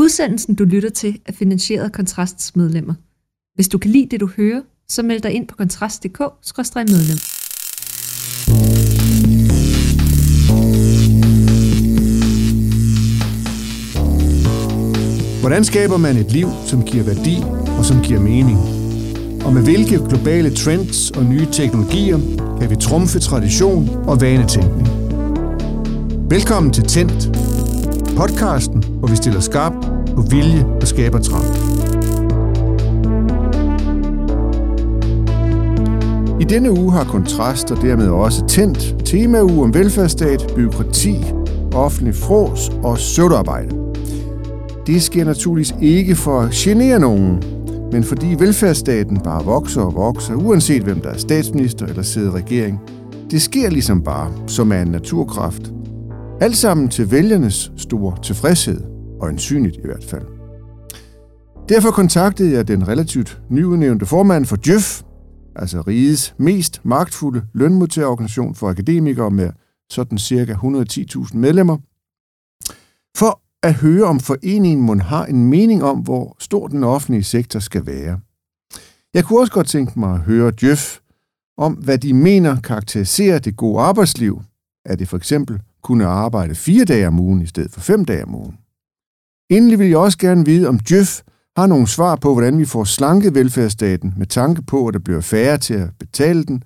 Udsendelsen, du lytter til, er finansieret af Kontrasts medlemmer. Hvis du kan lide det, du hører, så meld dig ind på kontrast.dk-medlem. Hvordan skaber man et liv, som giver værdi og som giver mening? Og med hvilke globale trends og nye teknologier kan vi trumfe tradition og vanetænkning? Velkommen til Tændt, podcasten, hvor vi stiller skarp på vilje og skaber trang. I denne uge har Kontrast og dermed også Tændt temauge om velfærdsstat, byråkrati, offentlig fros og søvdearbejde. Det sker naturligvis ikke for at genere nogen, men fordi velfærdsstaten bare vokser og vokser, uanset hvem der er statsminister eller sidder i regering. Det sker ligesom bare, som er en naturkraft. Alt sammen til vælgernes store tilfredshed, og ensynligt i hvert fald. Derfor kontaktede jeg den relativt nyudnævnte formand for Djøf, altså rigets mest magtfulde lønmodtagerorganisation for akademikere med sådan cirka 110.000 medlemmer, for at høre, om foreningen må har en mening om, hvor stor den offentlige sektor skal være. Jeg kunne også godt tænke mig at høre Djøf om, hvad de mener karakteriserer det gode arbejdsliv. Er det for eksempel kunne arbejde fire dage om ugen i stedet for fem dage om ugen? Endelig vil jeg også gerne vide, om Djøf har nogle svar på, hvordan vi får slanket velfærdsstaten med tanke på, at der bliver færre til at betale den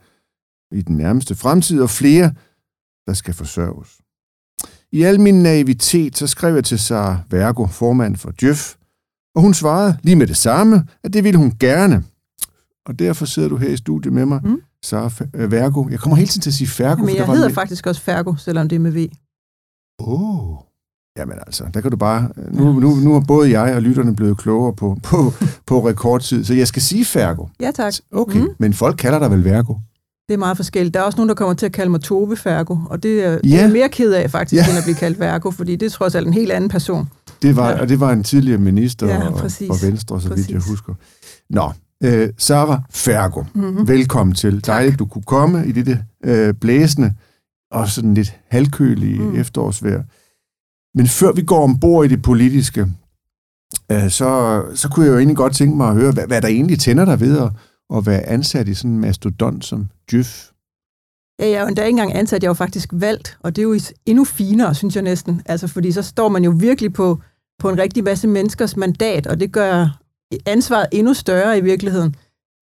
i den nærmeste fremtid, og flere, der skal forsørges. I al min naivitet, så skrev jeg til Sara Vergo, formand for Djøf, og hun svarede lige med det samme, at det ville hun gerne. Og derfor sidder du her i studiet med mig, mm. Sara Vergo. Jeg kommer hele tiden til at sige Fergo. Men jeg hedder faktisk også Fergo, selvom det er med V. Åh. Oh. Jamen altså, der kan du bare... Nu, nu, nu er både jeg og lytterne blevet klogere på, på, på rekordtid, så jeg skal sige Fergo. Ja, tak. Okay, mm. men folk kalder dig vel Vergo? Det er meget forskelligt. Der er også nogen, der kommer til at kalde mig Tove Fergo, og det er, ja. det er mere ked af faktisk, ja. end at blive kaldt Vergo, fordi det er trods alt en helt anden person. Det var, ja. Og det var en tidligere minister ja, og, og Venstre, så vidt jeg husker. Nå, øh, Sarah Fergo, mm-hmm. velkommen til. Tak. Dejligt, du kunne komme i det øh, blæsende og sådan lidt halvkølige mm. efterårsvejr. Men før vi går ombord i det politiske, øh, så, så kunne jeg jo egentlig godt tænke mig at høre, hvad, hvad der egentlig tænder dig ved at, at være ansat i sådan en mastodont som Djøf. Ja, jeg er jo endda ikke engang ansat, jeg er jo faktisk valgt, og det er jo endnu finere, synes jeg næsten. Altså, fordi så står man jo virkelig på, på en rigtig masse menneskers mandat, og det gør ansvaret endnu større i virkeligheden.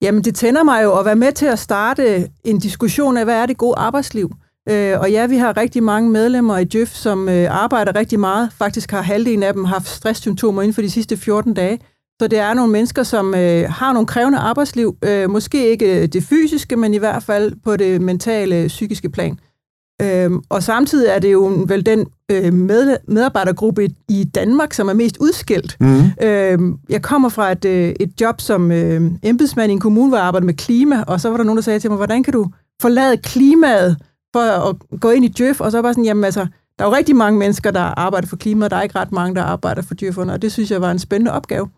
Jamen, det tænder mig jo at være med til at starte en diskussion af, hvad er det gode arbejdsliv? Øh, og ja, vi har rigtig mange medlemmer i Djøf, som øh, arbejder rigtig meget. Faktisk har halvdelen af dem haft stresssymptomer inden for de sidste 14 dage. Så det er nogle mennesker, som øh, har nogle krævende arbejdsliv. Øh, måske ikke øh, det fysiske, men i hvert fald på det mentale, psykiske plan. Øh, og samtidig er det jo vel den øh, med, medarbejdergruppe i Danmark, som er mest udskilt. Mm. Øh, jeg kommer fra et, øh, et job som øh, embedsmand i en kommune, hvor jeg arbejder med klima, og så var der nogen, der sagde til mig, hvordan kan du forlade klimaet for at gå ind i Djøf, og så bare sådan, jamen altså, der er jo rigtig mange mennesker, der arbejder for klimaet, der er ikke ret mange, der arbejder for djøfferne, og det synes jeg var en spændende opgave.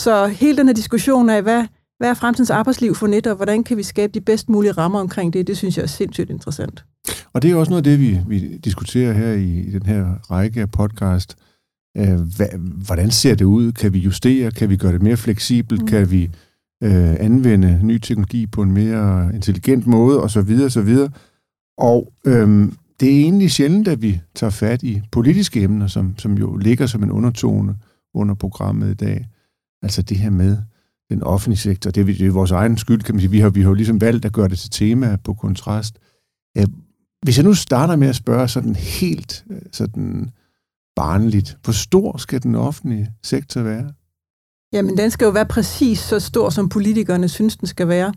Så hele den her diskussion af, hvad, hvad er fremtidens arbejdsliv for net, og hvordan kan vi skabe de bedst mulige rammer omkring det, det synes jeg er sindssygt interessant. Og det er også noget af det, vi, vi diskuterer her i, i den her række af podcast. Øh, hvad, hvordan ser det ud? Kan vi justere? Kan vi gøre det mere fleksibelt? Mm. Kan vi øh, anvende ny teknologi på en mere intelligent måde? Og så videre, og så videre. Og øhm, det er egentlig sjældent, at vi tager fat i politiske emner, som, som jo ligger som en undertone under programmet i dag. Altså det her med den offentlige sektor. Det er, det er vores egen skyld, kan man sige. Vi har, vi har jo ligesom valgt at gøre det til tema på kontrast. Hvis jeg nu starter med at spørge sådan helt øh, sådan barnligt, hvor stor skal den offentlige sektor være? Jamen, den skal jo være præcis så stor, som politikerne synes, den skal være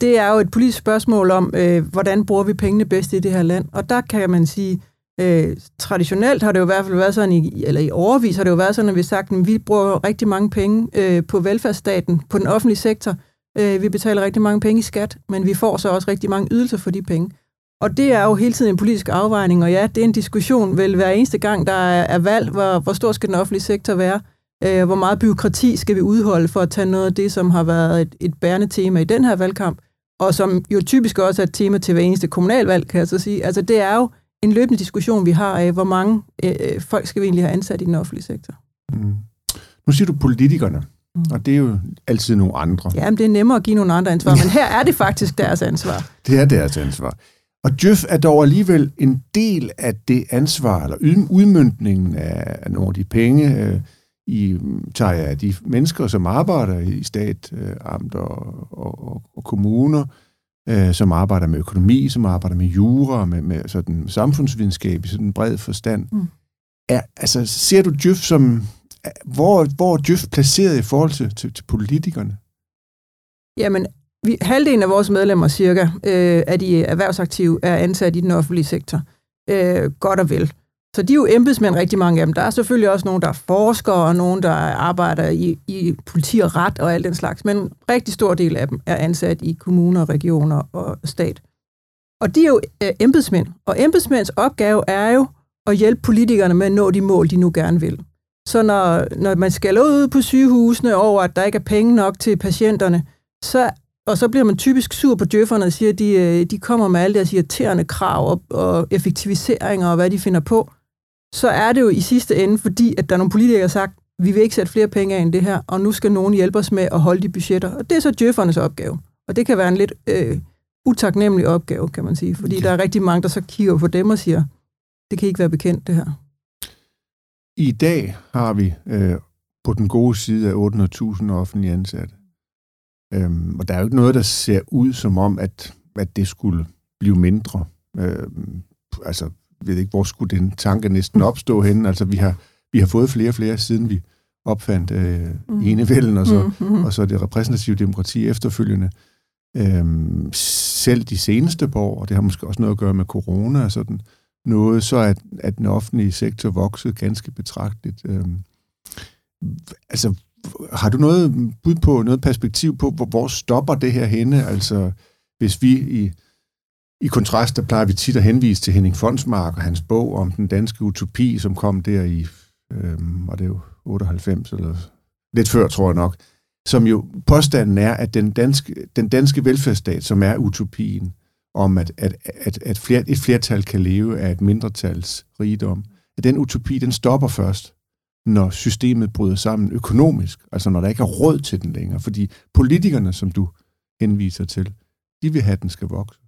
det er jo et politisk spørgsmål om, øh, hvordan bruger vi pengene bedst i det her land. Og der kan man sige, øh, traditionelt har det jo i hvert fald været sådan, i, eller i overvis har det jo været sådan, at vi har sagt, at vi bruger rigtig mange penge øh, på velfærdsstaten, på den offentlige sektor. Øh, vi betaler rigtig mange penge i skat, men vi får så også rigtig mange ydelser for de penge. Og det er jo hele tiden en politisk afvejning, og ja, det er en diskussion vel hver eneste gang, der er, valg, hvor, hvor stor skal den offentlige sektor være, øh, hvor meget byråkrati skal vi udholde for at tage noget af det, som har været et, et bærende tema i den her valgkamp, og som jo typisk også er et tema til hver eneste kommunalvalg, kan jeg så sige. Altså det er jo en løbende diskussion, vi har af, hvor mange øh, folk skal vi egentlig have ansat i den offentlige sektor. Mm. Nu siger du politikerne, mm. og det er jo altid nogle andre. Ja, men det er nemmere at give nogle andre ansvar, men her er det faktisk deres ansvar. Det er deres ansvar. Og Djøf er dog alligevel en del af det ansvar, eller udmyndningen af nogle af de penge, øh, i, tager jeg af de mennesker, som arbejder i stat, øh, amt og, og, og kommuner, øh, som arbejder med økonomi, som arbejder med jura, med, med sådan samfundsvidenskab i sådan en bred forstand. Mm. Er, altså, ser du Djøf som, hvor, hvor er Djøf placeret i forhold til, til, til politikerne? Jamen, vi, halvdelen af vores medlemmer cirka øh, af de erhvervsaktive er ansat i den offentlige sektor. Øh, godt og vel. Så de er jo embedsmænd, rigtig mange af dem. Der er selvfølgelig også nogen, der er forskere, og nogen, der arbejder i, i politi og ret og alt den slags. Men en rigtig stor del af dem er ansat i kommuner, regioner og stat. Og de er jo øh, embedsmænd. Og embedsmænds opgave er jo at hjælpe politikerne med at nå de mål, de nu gerne vil. Så når, når man skal ud på sygehusene over, at der ikke er penge nok til patienterne, så og så bliver man typisk sur på djøfferne og siger, at de, øh, de kommer med alle deres irriterende krav og, og effektiviseringer og hvad de finder på. Så er det jo i sidste ende, fordi at der er nogle politikere, der har sagt, vi vil ikke sætte flere penge af end det her, og nu skal nogen hjælpe os med at holde de budgetter. Og det er så djøffernes opgave. Og det kan være en lidt øh, utaknemmelig opgave, kan man sige. Fordi ja. der er rigtig mange, der så kigger på dem og siger, det kan ikke være bekendt, det her. I dag har vi øh, på den gode side af 800.000 offentlige ansatte. Øhm, og der er jo ikke noget, der ser ud som om, at, at det skulle blive mindre. Øhm, altså, ved ikke, hvor skulle den tanke næsten opstå henne. Altså, vi har, vi har fået flere og flere, siden vi opfandt øh, mm. enevælden, og så, mm-hmm. og så det repræsentative demokrati efterfølgende. Øhm, selv de seneste år, og det har måske også noget at gøre med corona og sådan noget, så at, at den offentlige sektor voksede ganske betragteligt. Øhm, altså, har du noget bud på, noget perspektiv på, hvor, hvor stopper det her henne? Altså, hvis vi i, i kontrast, der plejer vi tit at henvise til Henning Fonsmark og hans bog om den danske utopi, som kom der i, øh, var det jo 98 eller lidt før, tror jeg nok, som jo påstanden er, at den danske, den danske velfærdsstat, som er utopien, om at, at, at, at flere, et flertal kan leve af et mindretals rigdom, at den utopi, den stopper først, når systemet bryder sammen økonomisk, altså når der ikke er råd til den længere. Fordi politikerne, som du henviser til, de vil have, at den skal vokse.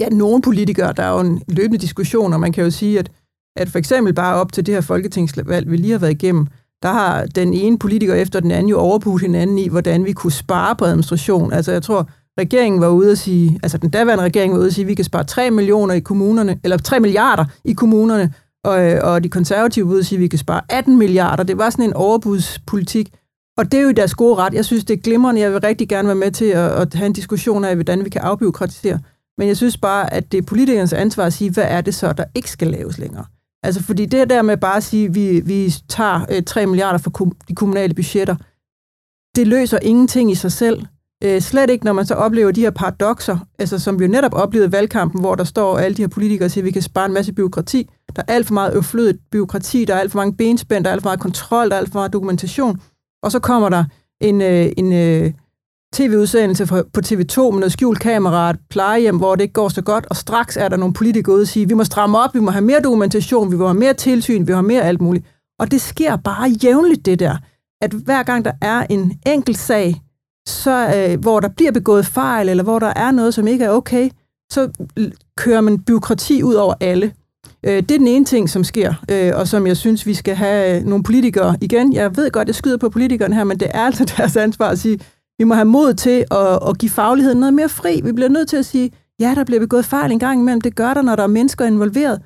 Ja, nogle politikere, der er jo en løbende diskussion, og man kan jo sige, at, at for eksempel bare op til det her folketingsvalg, vi lige har været igennem, der har den ene politiker efter den anden jo overbudt hinanden i, hvordan vi kunne spare på administration. Altså jeg tror, regeringen var ude at sige, altså den daværende regering var ude at sige, at vi kan spare 3 millioner i kommunerne, eller 3 milliarder i kommunerne, og, øh, og de konservative ude at sige, at vi kan spare 18 milliarder. Det var sådan en overbudspolitik, og det er jo deres gode ret. Jeg synes, det er glimrende. Jeg vil rigtig gerne være med til at, at have en diskussion af, hvordan vi kan afbiokratisere. Men jeg synes bare, at det er politikernes ansvar at sige, hvad er det så, der ikke skal laves længere. Altså, fordi det der med bare at sige, at vi, vi tager øh, 3 milliarder fra de kommunale budgetter, det løser ingenting i sig selv. Øh, slet ikke, når man så oplever de her paradoxer, altså som vi jo netop oplevede i valgkampen, hvor der står alle de her politikere og siger, at vi kan spare en masse byråkrati. Der er alt for meget øflødet byråkrati, der er alt for mange benspænd, der er alt for meget kontrol, der er alt for meget dokumentation. Og så kommer der en, øh, en øh, tv-udsendelse på TV2 med noget skjult kamera, et plejehjem, hvor det ikke går så godt, og straks er der nogle politikere ude og sige, vi må stramme op, vi må have mere dokumentation, vi må have mere tilsyn, vi må have mere alt muligt. Og det sker bare jævnligt, det der, at hver gang der er en enkelt sag, så, øh, hvor der bliver begået fejl, eller hvor der er noget, som ikke er okay, så kører man byråkrati ud over alle. Øh, det er den ene ting, som sker, øh, og som jeg synes, vi skal have nogle politikere igen. Jeg ved godt, jeg skyder på politikerne her, men det er altså deres ansvar at sige, vi må have mod til at, at give fagligheden noget mere fri. Vi bliver nødt til at sige, ja, der bliver begået fejl en gang imellem. Det gør der, når der er mennesker involveret.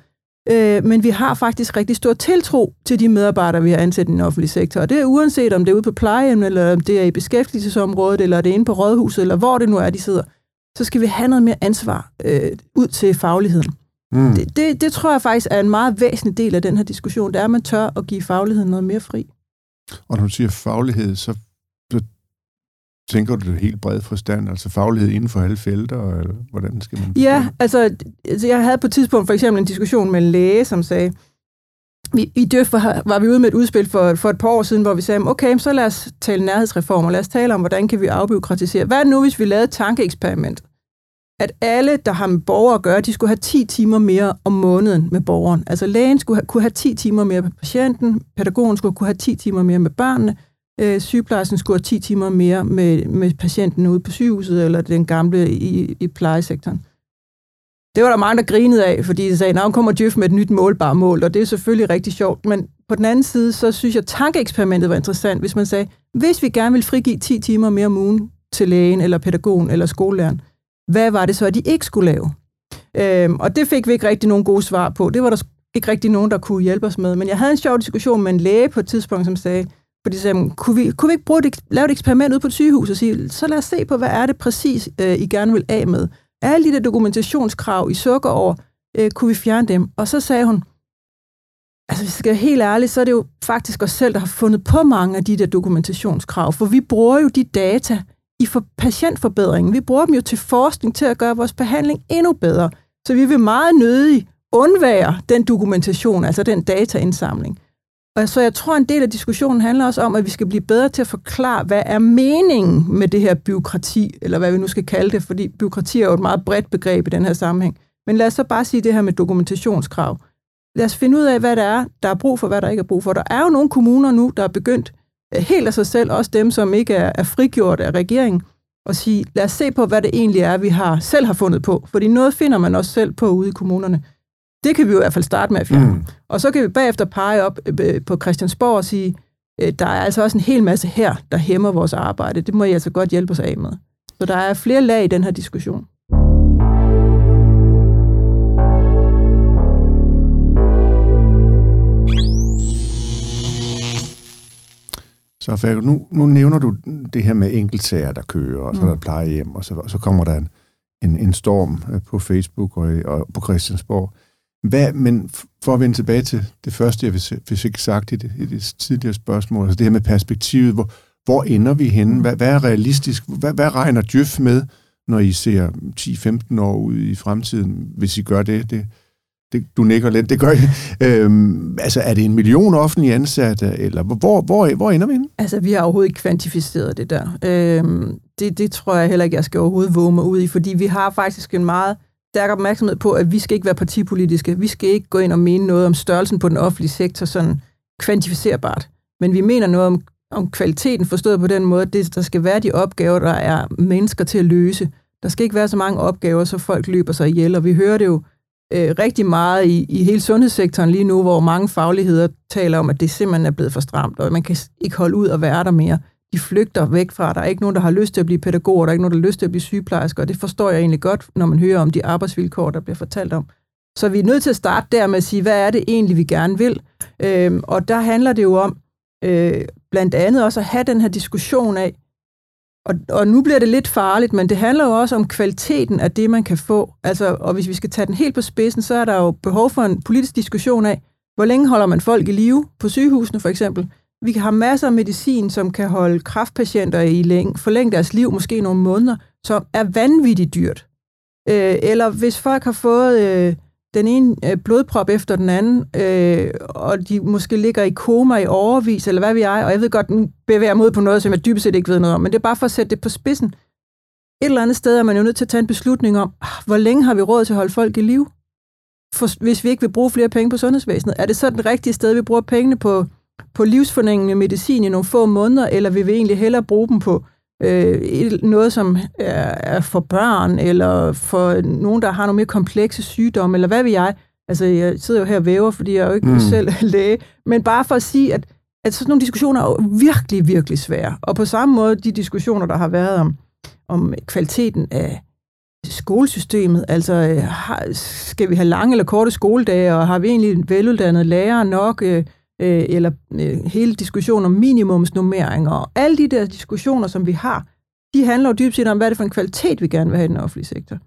Øh, men vi har faktisk rigtig stor tiltro til de medarbejdere, vi har ansat i den offentlige sektor. Og det er uanset, om det er ude på plejehjem, eller om det er i beskæftigelsesområdet, eller det er inde på rådhuset, eller hvor det nu er, de sidder. Så skal vi have noget mere ansvar øh, ud til fagligheden. Mm. Det, det, det tror jeg faktisk er en meget væsentlig del af den her diskussion. Det er, at man tør at give fagligheden noget mere fri. Og når du siger faglighed, så tænker du det helt bredt forstand, altså faglighed inden for alle felter, eller hvordan skal man... Ja, altså, altså, jeg havde på et tidspunkt for eksempel en diskussion med en læge, som sagde, vi, i DØF var, var vi ude med et udspil for, for et par år siden, hvor vi sagde, okay, så lad os tale nærhedsreformer, lad os tale om, hvordan kan vi afbyråkratisere. Hvad nu, hvis vi lavede et tankeeksperiment? At alle, der har med borgere at gøre, de skulle have 10 timer mere om måneden med borgeren. Altså lægen skulle have, kunne have 10 timer mere med patienten, pædagogen skulle kunne have 10 timer mere med børnene, Øh, sygeplejersken skulle have 10 timer mere med, med patienten ude på sygehuset, eller den gamle i, i plejesektoren. Det var der mange, der grinede af, fordi de sagde, at nu kommer Jeff med et nyt målbar mål, og det er selvfølgelig rigtig sjovt. Men på den anden side, så synes jeg, at tankeeksperimentet var interessant, hvis man sagde, hvis vi gerne vil frigive 10 timer mere om ugen til lægen, eller pædagogen, eller skolelæreren, hvad var det så, at de ikke skulle lave? Øhm, og det fik vi ikke rigtig nogen gode svar på. Det var der ikke rigtig nogen, der kunne hjælpe os med. Men jeg havde en sjov diskussion med en læge på et tidspunkt, som sagde, fordi så sagde, kunne vi, kunne vi ikke bruge det, lave et eksperiment ude på et sygehus og sige, så lad os se på, hvad er det præcis, øh, I gerne vil af med. Alle de der dokumentationskrav i sukkerår, øh, kunne vi fjerne dem? Og så sagde hun, altså hvis jeg skal være helt ærlig, så er det jo faktisk os selv, der har fundet på mange af de der dokumentationskrav, for vi bruger jo de data i for patientforbedringen. Vi bruger dem jo til forskning til at gøre vores behandling endnu bedre. Så vi vil meget nødig undvære den dokumentation, altså den dataindsamling. Og så jeg tror, en del af diskussionen handler også om, at vi skal blive bedre til at forklare, hvad er meningen med det her byråkrati, eller hvad vi nu skal kalde det, fordi byråkrati er jo et meget bredt begreb i den her sammenhæng. Men lad os så bare sige det her med dokumentationskrav. Lad os finde ud af, hvad der er, der er brug for, hvad der ikke er brug for. Der er jo nogle kommuner nu, der er begyndt øh, helt af sig selv, også dem, som ikke er, er frigjort af regeringen, og sige, lad os se på, hvad det egentlig er, vi har selv har fundet på. Fordi noget finder man også selv på ude i kommunerne. Det kan vi jo i hvert fald starte med at fjerne. Mm. Og så kan vi bagefter pege op øh, på Christiansborg og sige, øh, der er altså også en hel masse her, der hæmmer vores arbejde. Det må I altså godt hjælpe os af med. Så der er flere lag i den her diskussion. Så nu, nu nævner du det her med enkeltsager, der kører, og så mm. er der plejehjem, og så, og så kommer der en, en, en storm øh, på Facebook og, og på Christiansborg. Hvad, men for at vende tilbage til det første, jeg fik sagt i det, i det tidligere spørgsmål, altså det her med perspektivet, hvor, hvor ender vi henne? Hvad, hvad er realistisk? Hvad, hvad regner Djøf med, når I ser 10-15 år ud i fremtiden, hvis I gør det? det det, du nikker lidt, det gør I. Øhm, altså, er det en million offentlige ansatte, eller hvor, hvor, hvor ender vi henne? Altså, vi har overhovedet ikke kvantificeret det der. Øhm, det, det tror jeg heller ikke, jeg skal overhovedet våge mig ud i, fordi vi har faktisk en meget stærk opmærksomhed på, at vi skal ikke være partipolitiske. Vi skal ikke gå ind og mene noget om størrelsen på den offentlige sektor sådan kvantificerbart. Men vi mener noget om, om kvaliteten, forstået på den måde, at det, der skal være de opgaver, der er mennesker til at løse. Der skal ikke være så mange opgaver, så folk løber sig ihjel, og vi hører det jo øh, rigtig meget i, i hele sundhedssektoren lige nu, hvor mange fagligheder taler om, at det simpelthen er blevet for stramt, og man kan ikke holde ud og være der mere de flygter væk fra. Der er ikke nogen, der har lyst til at blive pædagoger, der er ikke nogen, der har lyst til at blive sygeplejersker, og det forstår jeg egentlig godt, når man hører om de arbejdsvilkår, der bliver fortalt om. Så vi er nødt til at starte der med at sige, hvad er det egentlig, vi gerne vil? Øhm, og der handler det jo om øh, blandt andet også at have den her diskussion af, og, og nu bliver det lidt farligt, men det handler jo også om kvaliteten af det, man kan få. Altså, og hvis vi skal tage den helt på spidsen, så er der jo behov for en politisk diskussion af, hvor længe holder man folk i live på sygehusene for eksempel? Vi har masser af medicin, som kan holde kraftpatienter i læng, forlænge deres liv måske nogle måneder, som er vanvittigt dyrt. Øh, eller hvis folk har fået øh, den ene øh, blodprop efter den anden, øh, og de måske ligger i koma i overvis, eller hvad vi er, og jeg ved godt, den bevæger mod på noget, som jeg dybest set ikke ved noget om, men det er bare for at sætte det på spidsen. Et eller andet sted er man jo nødt til at tage en beslutning om, ah, hvor længe har vi råd til at holde folk i liv? For, hvis vi ikke vil bruge flere penge på sundhedsvæsenet, er det så den rigtige sted, vi bruger pengene på på livsforlængende medicin i nogle få måneder, eller vil vi egentlig hellere bruge dem på øh, noget, som er, er for børn, eller for nogen, der har nogle mere komplekse sygdomme, eller hvad vil jeg? Altså, jeg sidder jo her og væver, fordi jeg er jo ikke mm. selv læge, men bare for at sige, at, at sådan nogle diskussioner er jo virkelig, virkelig svære. Og på samme måde, de diskussioner, der har været om, om kvaliteten af skolesystemet, altså har, skal vi have lange eller korte skoledage, og har vi egentlig veluddannede lærere nok, øh, øh, eller øh, hele diskussionen om minimumsnummeringer, og alle de der diskussioner, som vi har, de handler jo dybt set om, hvad er det for en kvalitet, vi gerne vil have i den offentlige sektor.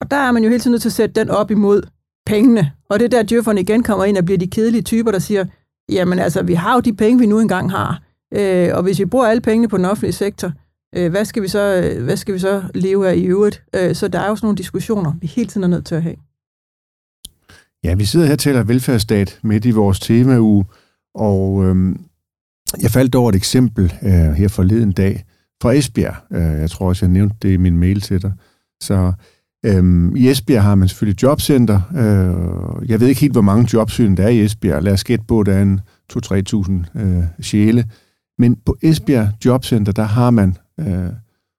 Og der er man jo hele tiden nødt til at sætte den op imod pengene. Og det er der, djøfferne igen kommer ind og bliver de kedelige typer, der siger, jamen altså, vi har jo de penge, vi nu engang har. Øh, og hvis vi bruger alle pengene på den offentlige sektor, øh, hvad, skal vi så, øh, hvad skal vi så leve af i øvrigt? Øh, så der er jo sådan nogle diskussioner, vi hele tiden er nødt til at have. Ja, vi sidder her og taler velfærdsstat midt i vores temauge. Og øh, jeg faldt over et eksempel øh, her forleden dag fra Esbjerg. Øh, jeg tror også, jeg nævnte det i min mail til dig. Så øh, i Esbjerg har man selvfølgelig jobcenter. Øh, jeg ved ikke helt, hvor mange jobsøgende der er i Esbjerg. Lad os gætte på, at der er en 2-3.000 øh, sjæle. Men på Esbjerg Jobcenter, der har man, øh,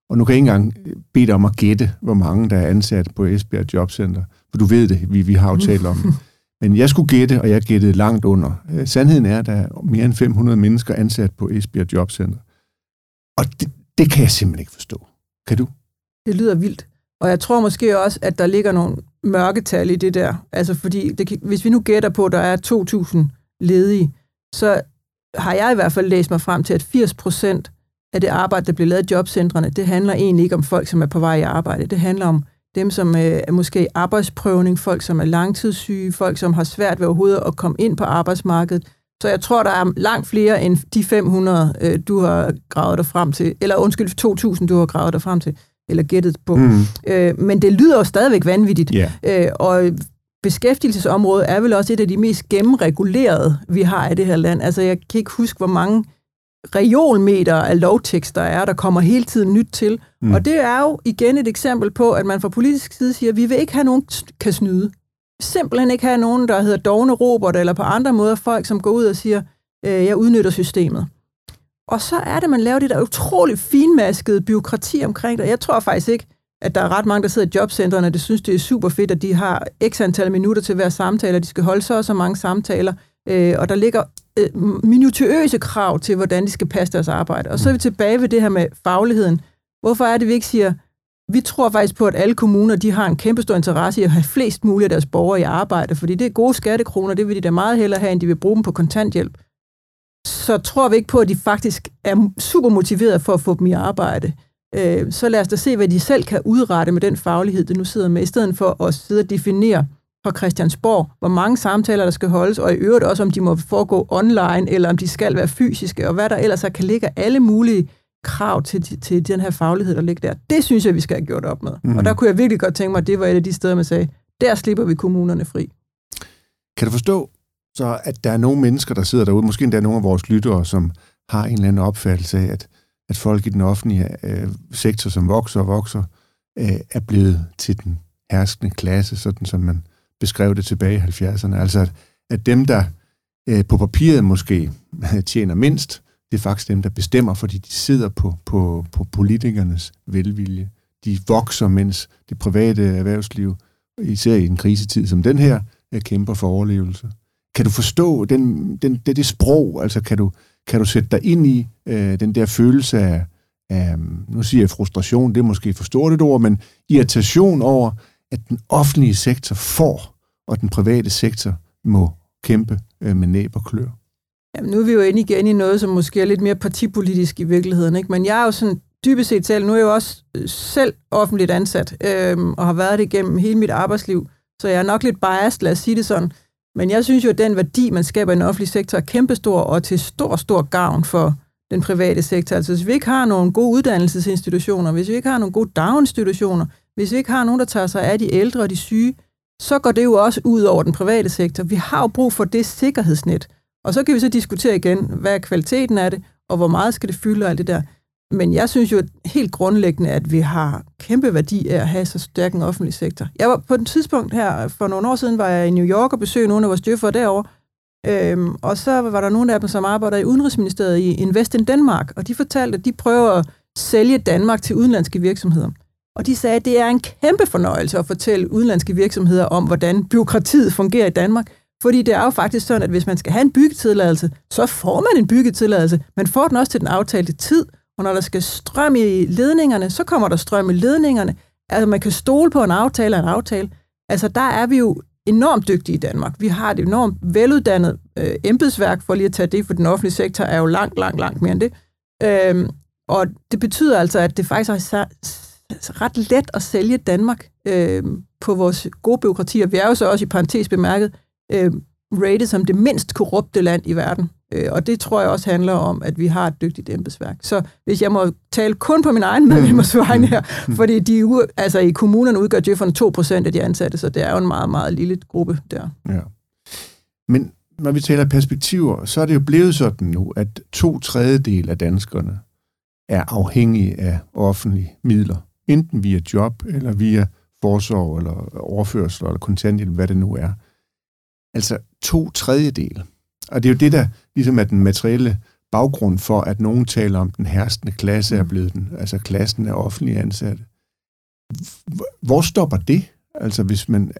og nu kan jeg ikke engang bede dig om at gætte, hvor mange der er ansat på Esbjerg Jobcenter, for du ved det, vi, vi har jo talt om. Men jeg skulle gætte, og jeg gættede langt under. Øh, sandheden er, at der er mere end 500 mennesker ansat på Esbjerg Jobcenter. Og det, det kan jeg simpelthen ikke forstå. Kan du? Det lyder vildt. Og jeg tror måske også, at der ligger nogle mørketal i det der. Altså fordi, det kan, hvis vi nu gætter på, at der er 2.000 ledige, så har jeg i hvert fald læst mig frem til, at 80 procent af det arbejde, der bliver lavet i jobcentrene, det handler egentlig ikke om folk, som er på vej i arbejde. Det handler om dem, som øh, er måske arbejdsprøvning, folk, som er langtidssyge, folk, som har svært ved overhovedet at komme ind på arbejdsmarkedet. Så jeg tror, der er langt flere end de 500, øh, du har gravet dig frem til, eller undskyld, 2.000, du har gravet dig frem til, eller gættet på. Mm. Øh, men det lyder jo stadigvæk vanvittigt. Yeah. Øh, og beskæftigelsesområdet er vel også et af de mest gennemregulerede, vi har i det her land. Altså, jeg kan ikke huske, hvor mange reolmeter af lovtekster er, der kommer hele tiden nyt til. Mm. Og det er jo igen et eksempel på, at man fra politisk side siger, at vi vil ikke have nogen, kan snyde. Simpelthen ikke have nogen, der hedder dogne Robert, eller på andre måder folk, som går ud og siger, øh, jeg udnytter systemet. Og så er det, man laver det der utroligt finmaskede byråkrati omkring det. Jeg tror faktisk ikke, at der er ret mange, der sidder i jobcentrene, og det synes, det er super fedt, at de har x antal minutter til hver samtale, og de skal holde så og så mange samtaler. Øh, og der ligger øh, minutiøse krav til, hvordan de skal passe deres arbejde. Og så er vi tilbage ved det her med fagligheden. Hvorfor er det, vi ikke siger, vi tror faktisk på, at alle kommuner de har en kæmpe stor interesse i at have flest mulige af deres borgere i arbejde, fordi det er gode skattekroner, det vil de da meget hellere have, end de vil bruge dem på kontanthjælp. Så tror vi ikke på, at de faktisk er super motiveret for at få dem i arbejde. Øh, så lad os da se, hvad de selv kan udrette med den faglighed, de nu sidder med, i stedet for at sidde og definere på Christiansborg, hvor mange samtaler der skal holdes, og i øvrigt også, om de må foregå online, eller om de skal være fysiske, og hvad der ellers kan ligge alle mulige krav til, til den her faglighed, der ligger der. Det synes jeg, vi skal have gjort op med. Mm. Og mhm. der kunne jeg virkelig godt tænke mig, at det var et af de steder, man sagde, der slipper vi kommunerne fri. Kan du forstå, så at der er nogle mennesker, der sidder derude, måske endda nogle af vores lyttere, som har en eller anden opfattelse af, at, at folk i den offentlige øh, sektor, som vokser og vokser, øh, er blevet til den herskende klasse, sådan som man beskrev det tilbage i 70'erne. Altså, at, at dem, der øh, på papiret måske tjener mindst, det er faktisk dem, der bestemmer, fordi de sidder på, på, på politikernes velvilje. De vokser, mens det private erhvervsliv, især i en krisetid som den her, øh, kæmper for overlevelse. Kan du forstå den, den, det, det sprog? Altså, kan du, kan du sætte dig ind i øh, den der følelse af, af, nu siger jeg frustration, det er måske for stort et ord, men irritation over, at den offentlige sektor får, og den private sektor må kæmpe øh, med næb og klør. Jamen, nu er vi jo inde igen i noget, som måske er lidt mere partipolitisk i virkeligheden, ikke? men jeg er jo sådan dybest set selv, nu er jeg jo også øh, selv offentligt ansat, øhm, og har været det igennem hele mit arbejdsliv, så jeg er nok lidt biased, lad os sige det sådan. Men jeg synes jo, at den værdi, man skaber i den offentlige sektor, er kæmpestor og til stor, stor gavn for den private sektor. Altså hvis vi ikke har nogle gode uddannelsesinstitutioner, hvis vi ikke har nogle gode daginstitutioner, hvis vi ikke har nogen, der tager sig af de ældre og de syge, så går det jo også ud over den private sektor. Vi har jo brug for det sikkerhedsnet. Og så kan vi så diskutere igen, hvad er kvaliteten af det, og hvor meget skal det fylde og alt det der. Men jeg synes jo helt grundlæggende, at vi har kæmpe værdi af at have så stærk en offentlig sektor. Jeg var på et tidspunkt her, for nogle år siden, var jeg i New York og besøgte nogle af vores djøffere derovre, øhm, og så var der nogle af dem, som arbejder i Udenrigsministeriet i Invest in Denmark, og de fortalte, at de prøver at sælge Danmark til udenlandske virksomheder. Og de sagde, at det er en kæmpe fornøjelse at fortælle udenlandske virksomheder om, hvordan byråkratiet fungerer i Danmark, fordi det er jo faktisk sådan, at hvis man skal have en byggetilladelse, så får man en byggetilladelse. Man får den også til den aftalte tid, og når der skal strøm i ledningerne, så kommer der strøm i ledningerne. Altså, man kan stole på en aftale og en aftale. Altså, der er vi jo enormt dygtige i Danmark. Vi har et enormt veluddannet øh, embedsværk, for lige at tage det, for den offentlige sektor er jo langt, langt, langt mere end det. Øhm, og det betyder altså, at det faktisk har ret let at sælge Danmark øh, på vores gode byråkratier. Vi er jo så også i parentes bemærket øh, rated som det mindst korrupte land i verden. Øh, og det tror jeg også handler om, at vi har et dygtigt embedsværk. Så hvis jeg må tale kun på min egen medlemmers vegne her, fordi de, altså i kommunerne udgør Jefferne 2% af de ansatte, så det er jo en meget, meget lille gruppe der. Ja. Men når vi taler perspektiver, så er det jo blevet sådan nu, at to tredjedel af danskerne er afhængige af offentlige midler. Enten via job, eller via forsorg, eller overførsel, eller kontanthjælp, hvad det nu er. Altså to tredjedel. Og det er jo det, der ligesom er den materielle baggrund for, at nogen taler om, den herskende klasse er blevet den, altså klassen af offentlige ansatte. Hvor stopper det? Altså hvis man...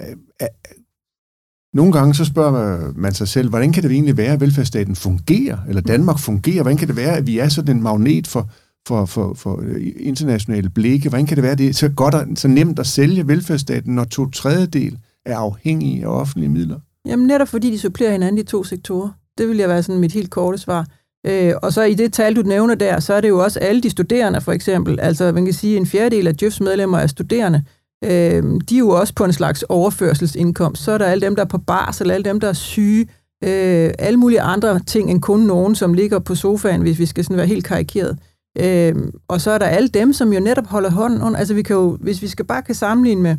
Nogle gange så spørger man sig selv, hvordan kan det egentlig være, at velfærdsstaten fungerer, eller Danmark fungerer? Hvordan kan det være, at vi er sådan en magnet for, for, for, for øh, internationale blikke? Hvordan kan det være, det er så godt og så nemt at sælge velfærdsstaten, når to tredjedel er afhængige af offentlige midler? Jamen netop fordi de supplerer hinanden i to sektorer. Det vil jeg være sådan mit helt korte svar. Øh, og så i det tal, du nævner der, så er det jo også alle de studerende, for eksempel. Altså, man kan sige, at en fjerdedel af Jeffs medlemmer er studerende. Øh, de er jo også på en slags overførselsindkomst. Så er der alle dem, der er på barsel, alle dem, der er syge, øh, alle mulige andre ting end kun nogen, som ligger på sofaen, hvis vi skal sådan være helt karikeret. Øh, Øhm, og så er der alle dem, som jo netop holder hånden under. Altså, vi kan jo, hvis vi skal bare kan sammenligne med,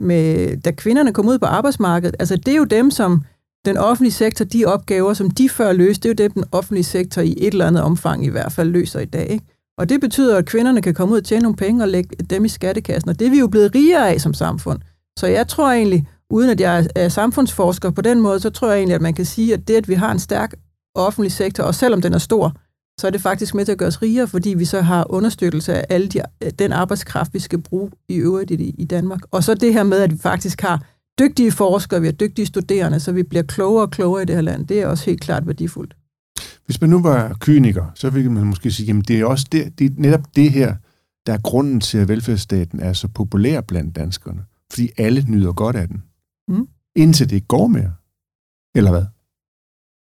med, da kvinderne kom ud på arbejdsmarkedet, altså det er jo dem, som den offentlige sektor, de opgaver, som de før løste, det er jo dem, den offentlige sektor i et eller andet omfang i hvert fald løser i dag. Ikke? Og det betyder, at kvinderne kan komme ud og tjene nogle penge og lægge dem i skattekassen, og det er vi jo blevet rigere af som samfund. Så jeg tror egentlig, uden at jeg er samfundsforsker på den måde, så tror jeg egentlig, at man kan sige, at det, at vi har en stærk offentlig sektor, og selvom den er stor, så er det faktisk med til at gøre os rigere, fordi vi så har understøttelse af alle de, den arbejdskraft, vi skal bruge i øvrigt i, i Danmark. Og så det her med, at vi faktisk har dygtige forskere, vi har dygtige studerende, så vi bliver klogere og klogere i det her land. Det er også helt klart værdifuldt. Hvis man nu var kyniker, så ville man måske sige, at det er også det, det er netop det her, der er grunden til, at velfærdsstaten er så populær blandt danskerne. Fordi alle nyder godt af den. Mm. Indtil det ikke går mere. Eller hvad?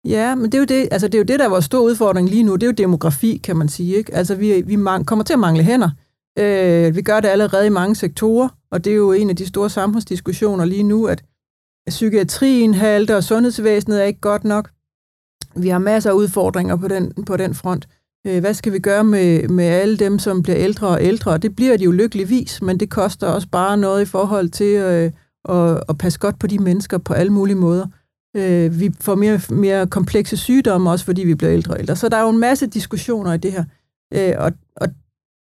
Ja, men det er, jo det, altså det er jo det, der er vores store udfordring lige nu. Det er jo demografi, kan man sige. Ikke? Altså vi, vi mang- kommer til at mangle hænder. Øh, vi gør det allerede i mange sektorer, og det er jo en af de store samfundsdiskussioner lige nu, at psykiatrien halter, og sundhedsvæsenet er ikke godt nok. Vi har masser af udfordringer på den, på den front. Øh, hvad skal vi gøre med, med alle dem, som bliver ældre og ældre? Det bliver de jo lykkeligvis, men det koster også bare noget i forhold til øh, at, at passe godt på de mennesker på alle mulige måder. Øh, vi får mere, mere komplekse sygdomme, også fordi vi bliver ældre og ældre. Så der er jo en masse diskussioner i det her. Øh, og, og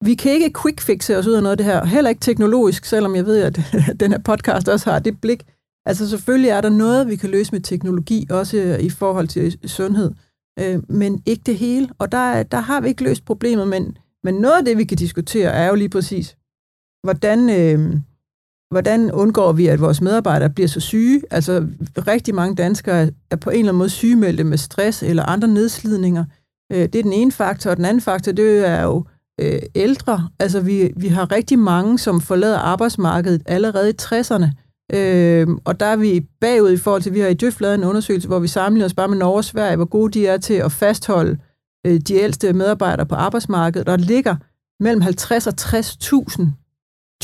vi kan ikke quickfixe os ud af noget af det her, heller ikke teknologisk, selvom jeg ved, at den her podcast også har det blik. Altså selvfølgelig er der noget, vi kan løse med teknologi, også i forhold til sundhed, øh, men ikke det hele. Og der, der har vi ikke løst problemet, men, men noget af det, vi kan diskutere, er jo lige præcis, hvordan, øh, hvordan undgår vi, at vores medarbejdere bliver så syge? Altså rigtig mange danskere er på en eller anden måde sygemeldte med stress eller andre nedslidninger. Øh, det er den ene faktor, og den anden faktor, det er jo øh, ældre. Altså, vi, vi har rigtig mange, som forlader arbejdsmarkedet allerede i 60'erne. Øh, og der er vi bagud i forhold til, vi har i Døf lavet en undersøgelse, hvor vi sammenligner os bare med Norge og Sverige, hvor gode de er til at fastholde øh, de ældste medarbejdere på arbejdsmarkedet. Der ligger mellem 50 og 60.000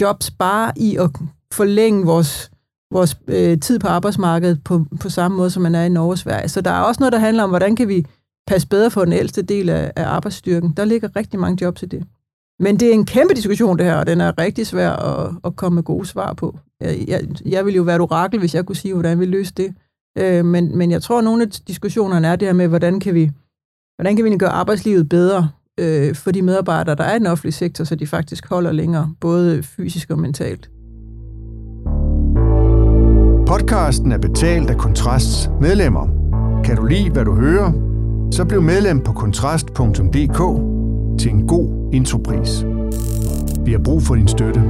jobs bare i at forlænge vores, vores øh, tid på arbejdsmarkedet på, på samme måde, som man er i Norge og Sverige. Så der er også noget, der handler om, hvordan kan vi passe bedre for den ældste del af, af arbejdsstyrken. Der ligger rigtig mange jobs i det. Men det er en kæmpe diskussion, det her, og den er rigtig svær at, at komme med gode svar på. Jeg, jeg, jeg ville jo være et orakel, hvis jeg kunne sige, hvordan vi løser det. Øh, men, men jeg tror, at nogle af diskussionerne er det her med, hvordan kan vi, hvordan kan vi gøre arbejdslivet bedre øh, for de medarbejdere, der er i den offentlige sektor, så de faktisk holder længere, både fysisk og mentalt. Podcasten er betalt af Kontrasts medlemmer. Kan du lide, hvad du hører? Så bliv medlem på kontrast.dk til en god intropris. Vi har brug for din støtte.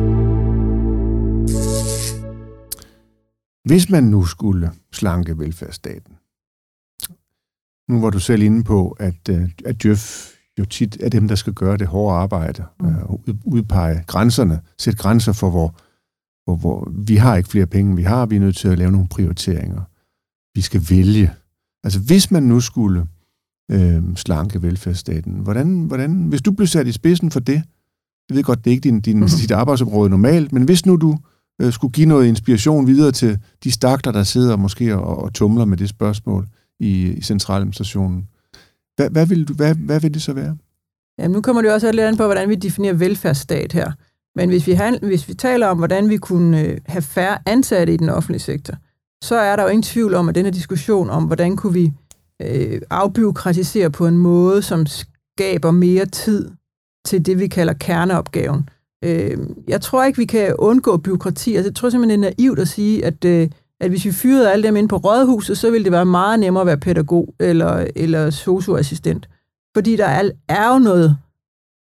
Hvis man nu skulle slanke velfærdsstaten, nu var du selv inde på, at, øh, at Djøf jo tit er dem, der skal gøre det hårde arbejde, mm. uh, udpege grænserne, sætte grænser for, hvor, hvor, hvor vi har ikke flere penge, vi har, vi er nødt til at lave nogle prioriteringer. Vi skal vælge. Altså hvis man nu skulle øh, slanke velfærdsstaten. Hvordan, hvordan, hvis du blev sat i spidsen for det, jeg ved godt, det er ikke din, din, mm-hmm. dit arbejdsområde normalt, men hvis nu du øh, skulle give noget inspiration videre til de stakler, der sidder måske og, og tumler med det spørgsmål i, i centraladministrationen, hvad, hvad, vil du, hvad, hvad vil det så være? Jamen, nu kommer det også lidt an på, hvordan vi definerer velfærdsstat her. Men hvis vi, har, hvis vi taler om, hvordan vi kunne øh, have færre ansatte i den offentlige sektor, så er der jo ingen tvivl om, at denne diskussion om, hvordan kunne vi øh, afbyråkratisere på en måde, som skaber mere tid til det, vi kalder kerneopgaven. Øh, jeg tror ikke, vi kan undgå byråkrati. Altså, jeg tror simpelthen, det er naivt at sige, at, øh, at hvis vi fyrede alle dem ind på rådhuset, så ville det være meget nemmere at være pædagog eller, eller socioassistent. Fordi der er, er jo noget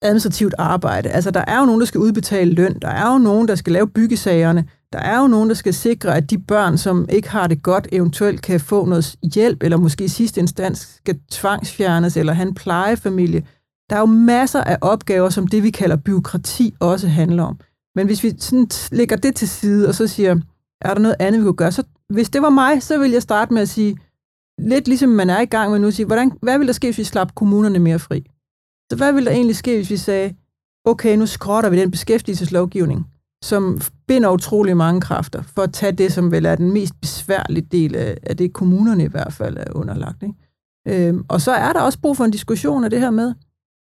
administrativt arbejde. Altså, der er jo nogen, der skal udbetale løn. Der er jo nogen, der skal lave byggesagerne. Der er jo nogen, der skal sikre, at de børn, som ikke har det godt, eventuelt kan få noget hjælp, eller måske i sidste instans skal tvangsfjernes, eller have en plejefamilie. Der er jo masser af opgaver, som det, vi kalder byråkrati, også handler om. Men hvis vi sådan lægger det til side, og så siger, er der noget andet, vi kunne gøre? Så hvis det var mig, så vil jeg starte med at sige, lidt ligesom man er i gang med nu, sige, hvordan, hvad vil der ske, hvis vi slap kommunerne mere fri? Så hvad ville der egentlig ske, hvis vi sagde, okay, nu skrotter vi den beskæftigelseslovgivning, som binder utrolig mange kræfter, for at tage det, som vel er den mest besværlige del af, af det, kommunerne i hvert fald er underlagt. Ikke? Øhm, og så er der også brug for en diskussion af det her med,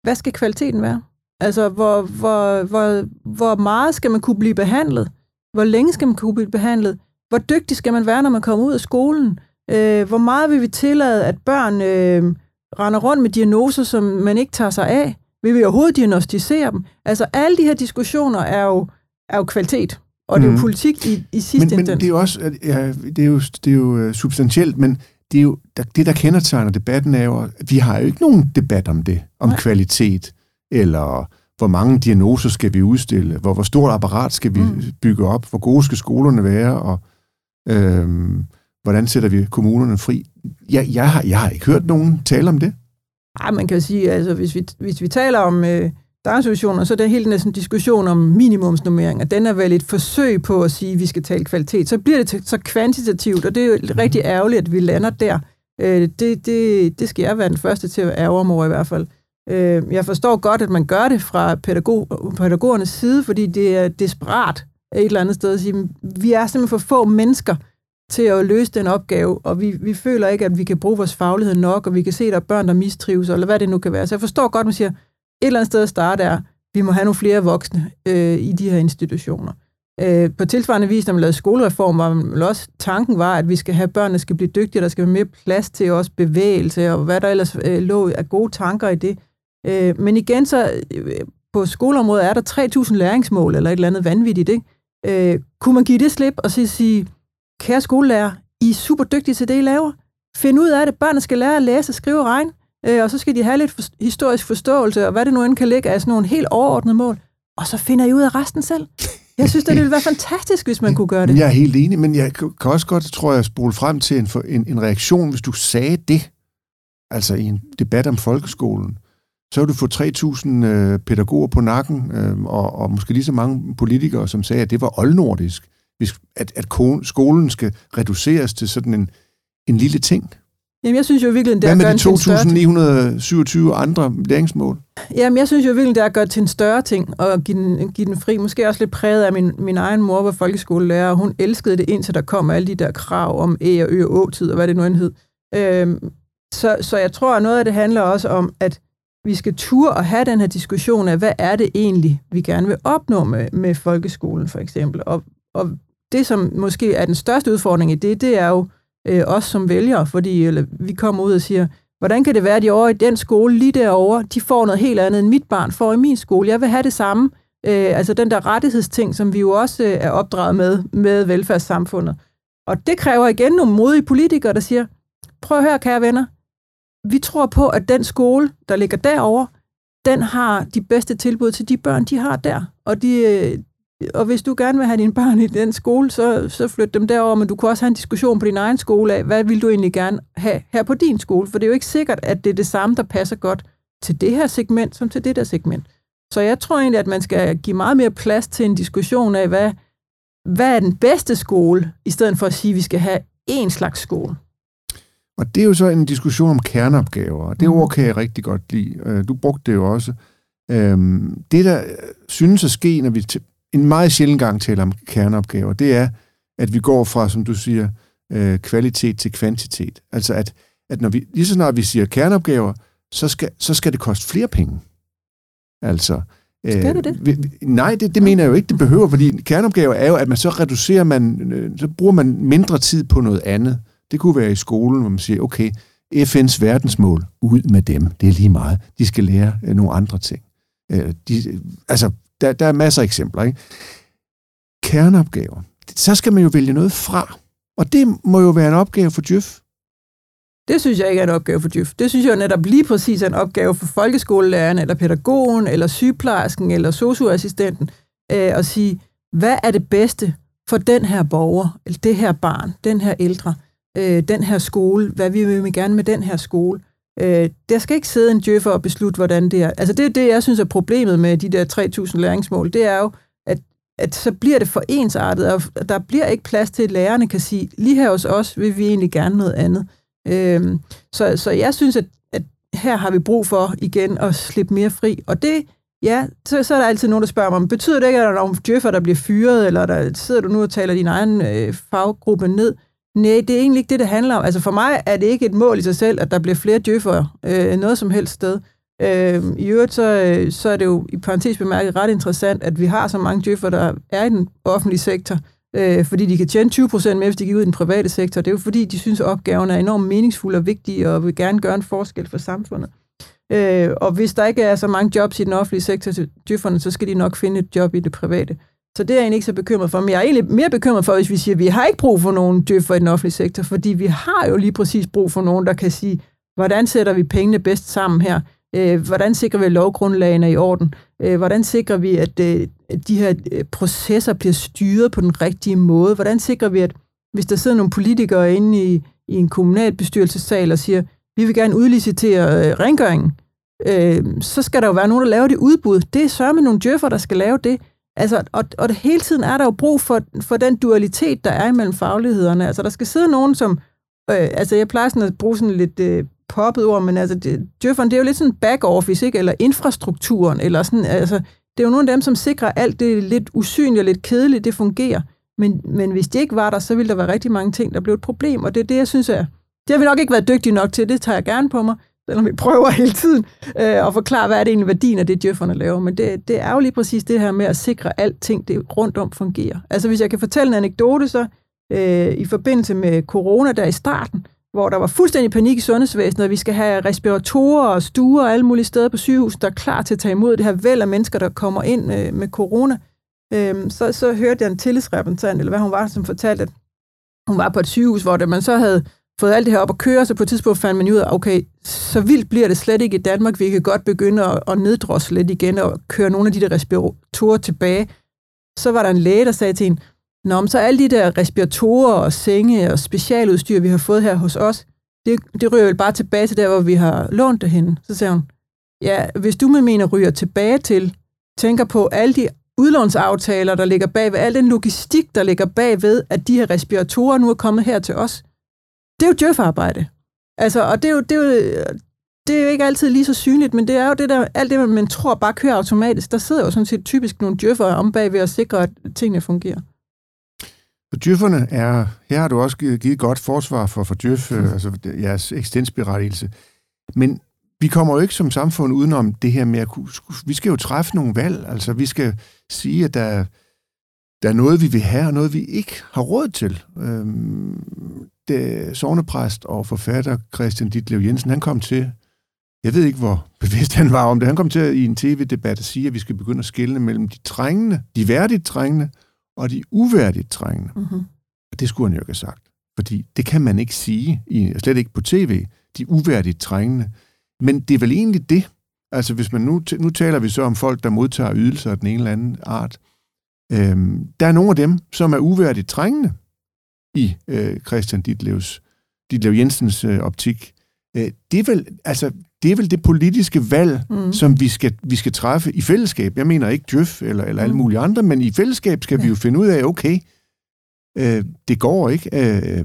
hvad skal kvaliteten være? Altså, hvor, hvor, hvor, hvor meget skal man kunne blive behandlet? Hvor længe skal man kunne blive behandlet? Hvor dygtig skal man være, når man kommer ud af skolen? Øh, hvor meget vil vi tillade, at børn øh, render rundt med diagnoser, som man ikke tager sig af? Vil vi overhovedet diagnostisere dem? Altså, alle de her diskussioner er jo, er jo kvalitet, og det er jo mhm. politik i, i sidste men, men det er jo også, ja, det er jo, det er jo øh, substantielt, men det, er jo, det, der kendetegner debatten, er jo, at vi har jo ikke nogen debat om det, om Nej. kvalitet, eller hvor mange diagnoser skal vi udstille, hvor, hvor stort apparat skal vi mm. bygge op, hvor gode skal skolerne være, og øhm, hvordan sætter vi kommunerne fri. Jeg, jeg, har, jeg har ikke hørt nogen tale om det. Nej, man kan sige, altså hvis vi, hvis vi taler om øh, daginstitutioner, så er det hele næsten diskussion om minimumsnummering, og den er vel et forsøg på at sige, at vi skal tale kvalitet. Så bliver det så kvantitativt, og det er jo mm. rigtig ærgerligt, at vi lander der. Øh, det, det, det skal jeg være den første til at ærge over i hvert fald. Øh, jeg forstår godt, at man gør det fra pædagog, pædagogernes side, fordi det er desperat et eller andet sted at sige, vi er simpelthen for få mennesker til at løse den opgave, og vi, vi føler ikke, at vi kan bruge vores faglighed nok, og vi kan se, at der er børn, der mistrives, eller hvad det nu kan være. Så jeg forstår godt, at man siger, et eller andet sted at starte er, vi må have nogle flere voksne øh, i de her institutioner. Øh, på tilsvarende vis, når man lavede skolereform, var man også, tanken var, at vi skal have børnene skal blive dygtige, der skal være mere plads til også bevægelse, og hvad der ellers øh, lå af gode tanker i det. Øh, men igen, så øh, på skoleområdet er der 3.000 læringsmål, eller et eller andet vanvittigt, ikke? Øh, kunne man give det slip og så sige, kære skolelærer, I er super dygtige til det, I laver. Find ud af det. Børnene skal lære at læse, skrive og regne, øh, og så skal de have lidt for, historisk forståelse, og hvad det nu end kan ligge af sådan nogle helt overordnede mål. Og så finder I ud af resten selv. Jeg synes, det ville være fantastisk, hvis man kunne gøre det. Jeg er helt enig, men jeg kan også godt, tror jeg, spole frem til en, en, en reaktion, hvis du sagde det, altså i en debat om folkeskolen, så vil du få 3.000 øh, pædagoger på nakken, øh, og, og måske lige så mange politikere, som sagde, at det var oldnordisk, at, at skolen skal reduceres til sådan en, en lille ting. Jamen, jeg synes jo virkelig, det er Hvad med de 2.927 andre læringsmål? Jamen, jeg synes jo virkelig, det er at gøre til en større ting, og give den, give den fri. Måske også lidt præget af min, min egen mor var folkeskolelærer, og hun elskede det, indtil der kom alle de der krav om æ og ø og å-tid, og hvad det nu end hed. Øhm, så, så jeg tror, at noget af det handler også om, at vi skal ture og have den her diskussion af, hvad er det egentlig, vi gerne vil opnå med, med folkeskolen, for eksempel. Og, og det, som måske er den største udfordring i det, det er jo øh, os som vælgere, fordi eller, vi kommer ud og siger, hvordan kan det være, at de over i den skole lige derovre, de får noget helt andet, end mit barn får i min skole. Jeg vil have det samme. Øh, altså den der rettighedsting, som vi jo også øh, er opdraget med, med velfærdssamfundet. Og det kræver igen nogle modige politikere, der siger, prøv at høre, kære venner, vi tror på, at den skole, der ligger derovre, den har de bedste tilbud til de børn, de har der. Og, de, øh, og hvis du gerne vil have dine børn i den skole, så, så flyt dem derover, men du kan også have en diskussion på din egen skole af, hvad vil du egentlig gerne have her på din skole? For det er jo ikke sikkert, at det er det samme, der passer godt til det her segment, som til det der segment. Så jeg tror egentlig, at man skal give meget mere plads til en diskussion af, hvad, hvad er den bedste skole, i stedet for at sige, at vi skal have én slags skole. Og det er jo så en diskussion om kerneopgaver, og det ord kan jeg rigtig godt lide. Øh, du brugte det jo også. Øhm, det, der synes at ske, når vi en meget sjældent gang taler om kerneopgaver, det er, at vi går fra, som du siger, øh, kvalitet til kvantitet. Altså at, at når vi, lige så snart vi siger kerneopgaver, så skal, så skal det koste flere penge. Altså, skal det det? Øh, nej, det, det mener jeg jo ikke, det behøver, fordi kerneopgaver er jo, at man så reducerer man, øh, så bruger man mindre tid på noget andet. Det kunne være i skolen, hvor man siger, okay, FN's verdensmål, ud med dem, det er lige meget. De skal lære øh, nogle andre ting. Øh, de, altså, der, der er masser af eksempler. Ikke? Kerneopgaver. Så skal man jo vælge noget fra. Og det må jo være en opgave for Djøf. Det synes jeg ikke er en opgave for Djøf. Det synes jeg netop lige præcis er en opgave for folkeskolelæreren, eller pædagogen, eller sygeplejersken, eller socioassistenten, øh, at sige, hvad er det bedste for den her borger, eller det her barn, den her ældre, øh, den her skole, hvad vi vil gerne med den her skole. Øh, der skal ikke sidde en djøffer og beslutte, hvordan det er. Altså det er det, jeg synes er problemet med de der 3.000 læringsmål. Det er jo, at, at så bliver det for ensartet, og der bliver ikke plads til, at lærerne kan sige, lige her hos os vil vi egentlig gerne noget andet. Øh, så, så jeg synes, at, at her har vi brug for igen at slippe mere fri. Og det, ja, så, så er der altid nogen, der spørger mig, betyder det ikke, at der er nogle djøffer, der bliver fyret, eller der sidder du nu og taler din egen øh, faggruppe ned? Nej, det er egentlig ikke det, det handler om. Altså for mig er det ikke et mål i sig selv, at der bliver flere djøffere øh, noget som helst sted. Øh, I øvrigt så, øh, så er det jo i parentes bemærket ret interessant, at vi har så mange djøffere, der er i den offentlige sektor, øh, fordi de kan tjene 20 procent mere, hvis de gik ud i den private sektor. Det er jo fordi, de synes, at opgaven er enormt meningsfuld og vigtig, og vil gerne gøre en forskel for samfundet. Øh, og hvis der ikke er så mange jobs i den offentlige sektor til djøfferne, så skal de nok finde et job i det private. Så det er jeg egentlig ikke så bekymret for. Men jeg er egentlig mere bekymret for, hvis vi siger, at vi har ikke brug for nogen djøffer i den offentlige sektor, fordi vi har jo lige præcis brug for nogen, der kan sige, hvordan sætter vi pengene bedst sammen her? Øh, hvordan sikrer vi, at lovgrundlagene er i orden? Øh, hvordan sikrer vi, at øh, de her processer bliver styret på den rigtige måde? Hvordan sikrer vi, at hvis der sidder nogle politikere inde i, i en kommunalbestyrelsessal og siger, vi vil gerne udlicitere rengøringen, så skal der jo være nogen, der laver det udbud. Det er sørme nogle djøffer, der skal lave det. Altså, og, og det, hele tiden er der jo brug for, for den dualitet, der er imellem faglighederne. Altså, der skal sidde nogen, som... Øh, altså, jeg plejer sådan at bruge sådan lidt øh, poppet ord, men altså, det, djøfferen, det er jo lidt sådan back-office, ikke? Eller infrastrukturen, eller sådan... Altså, det er jo nogle af dem, som sikrer alt det lidt usynlige og lidt kedelige, det fungerer. Men, men hvis det ikke var der, så ville der være rigtig mange ting, der blev et problem, og det er det, jeg synes er... Det har vi nok ikke været dygtige nok til, det tager jeg gerne på mig, selvom vi prøver hele tiden øh, at forklare, hvad er det egentlig værdien af det, djøfferne laver. Men det, det er jo lige præcis det her med at sikre, at alting det rundt om fungerer. Altså hvis jeg kan fortælle en anekdote, så øh, i forbindelse med corona der i starten, hvor der var fuldstændig panik i sundhedsvæsenet, og vi skal have respiratorer og stuer og alle mulige steder på sygehuset, der er klar til at tage imod det her væld af mennesker, der kommer ind øh, med corona. Øh, så, så hørte jeg en tillidsrepræsentant, eller hvad hun var, som fortalte, at hun var på et sygehus, hvor det, man så havde fået alt det her op at køre, så på et tidspunkt fandt man ud af, okay, så vildt bliver det slet ikke i Danmark. Vi kan godt begynde at, at neddrosle lidt igen og køre nogle af de der respiratorer tilbage. Så var der en læge, der sagde til en, Nå, men så alle de der respiratorer og senge og specialudstyr, vi har fået her hos os, det, det ryger vel bare tilbage til der, hvor vi har lånt det henne. Så sagde hun, ja, hvis du med mener ryger tilbage til, tænker på alle de udlånsaftaler, der ligger bag ved, al den logistik, der ligger bag ved, at de her respiratorer nu er kommet her til os, det er jo djøfarbejde. Altså, og det er, jo, det, er jo, det er jo ikke altid lige så synligt, men det er jo det der, alt det, man tror bare kører automatisk. Der sidder jo sådan set typisk nogle djøffer om bag ved at sikre, at tingene fungerer. Så djøfferne er, her har du også givet godt forsvar for, for djøf, mm. altså jeres eksistensberettigelse. Men vi kommer jo ikke som samfund udenom det her med at vi skal jo træffe nogle valg, altså vi skal sige, at der, der er noget, vi vil have, og noget, vi ikke har råd til. Øhm, det, sovnepræst og forfatter Christian Ditlev Jensen, han kom til, jeg ved ikke, hvor bevidst han var om det, han kom til at, i en tv-debat at sige, at vi skal begynde at skille mellem de trængende, de værdigt trængende, og de uværdigt trængende. Mm-hmm. Og det skulle han jo ikke have sagt. Fordi det kan man ikke sige, i, slet ikke på tv, de uværdigt trængende. Men det er vel egentlig det. Altså hvis man nu, nu taler vi så om folk, der modtager ydelser af den ene eller anden art. Øhm, der er nogle af dem, som er uværdigt trængende i øh, Christian Ditlevs, Ditlev Jensens øh, optik. Øh, det, er vel, altså, det er vel det politiske valg, mm. som vi skal, vi skal træffe i fællesskab. Jeg mener ikke Djøf eller, eller mm. alle mulige andre, men i fællesskab skal ja. vi jo finde ud af, okay, øh, det går ikke, øh,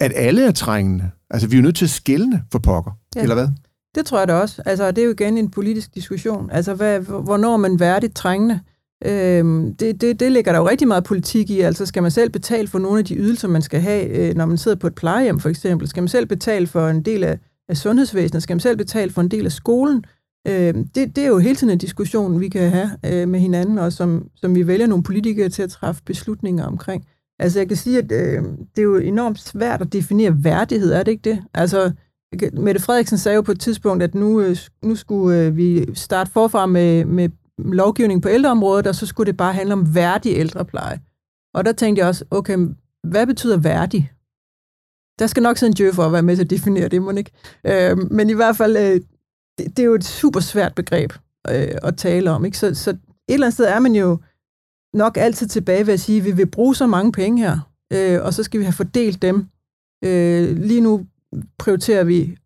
at alle er trængende. Altså, vi er jo nødt til at skælne for pokker, ja. eller hvad? Det tror jeg da også. Altså, det er jo igen en politisk diskussion. Altså, hvad, hvornår er man værdigt trængende? Øhm, det, det, det ligger der jo rigtig meget politik i. Altså skal man selv betale for nogle af de ydelser, man skal have, øh, når man sidder på et plejehjem for eksempel? Skal man selv betale for en del af, af sundhedsvæsenet? Skal man selv betale for en del af skolen? Øh, det, det er jo hele tiden en diskussion, vi kan have øh, med hinanden, og som, som vi vælger nogle politikere til at træffe beslutninger omkring. Altså jeg kan sige, at øh, det er jo enormt svært at definere værdighed, er det ikke det? Altså Mette Frederiksen sagde jo på et tidspunkt, at nu, øh, nu skulle øh, vi starte forfra med, med lovgivning på ældreområdet, og så skulle det bare handle om værdig ældrepleje. Og der tænkte jeg også, okay, hvad betyder værdig? der skal nok sidde en djøf for at være med til at definere det, må ikke? Øh, men i hvert fald, øh, det, det er jo et super svært begreb øh, at tale om, ikke? Så, så et eller andet sted er man jo nok altid tilbage ved at sige, at vi vil bruge så mange penge her, øh, og så skal vi have fordelt dem. Øh, lige nu prioriterer vi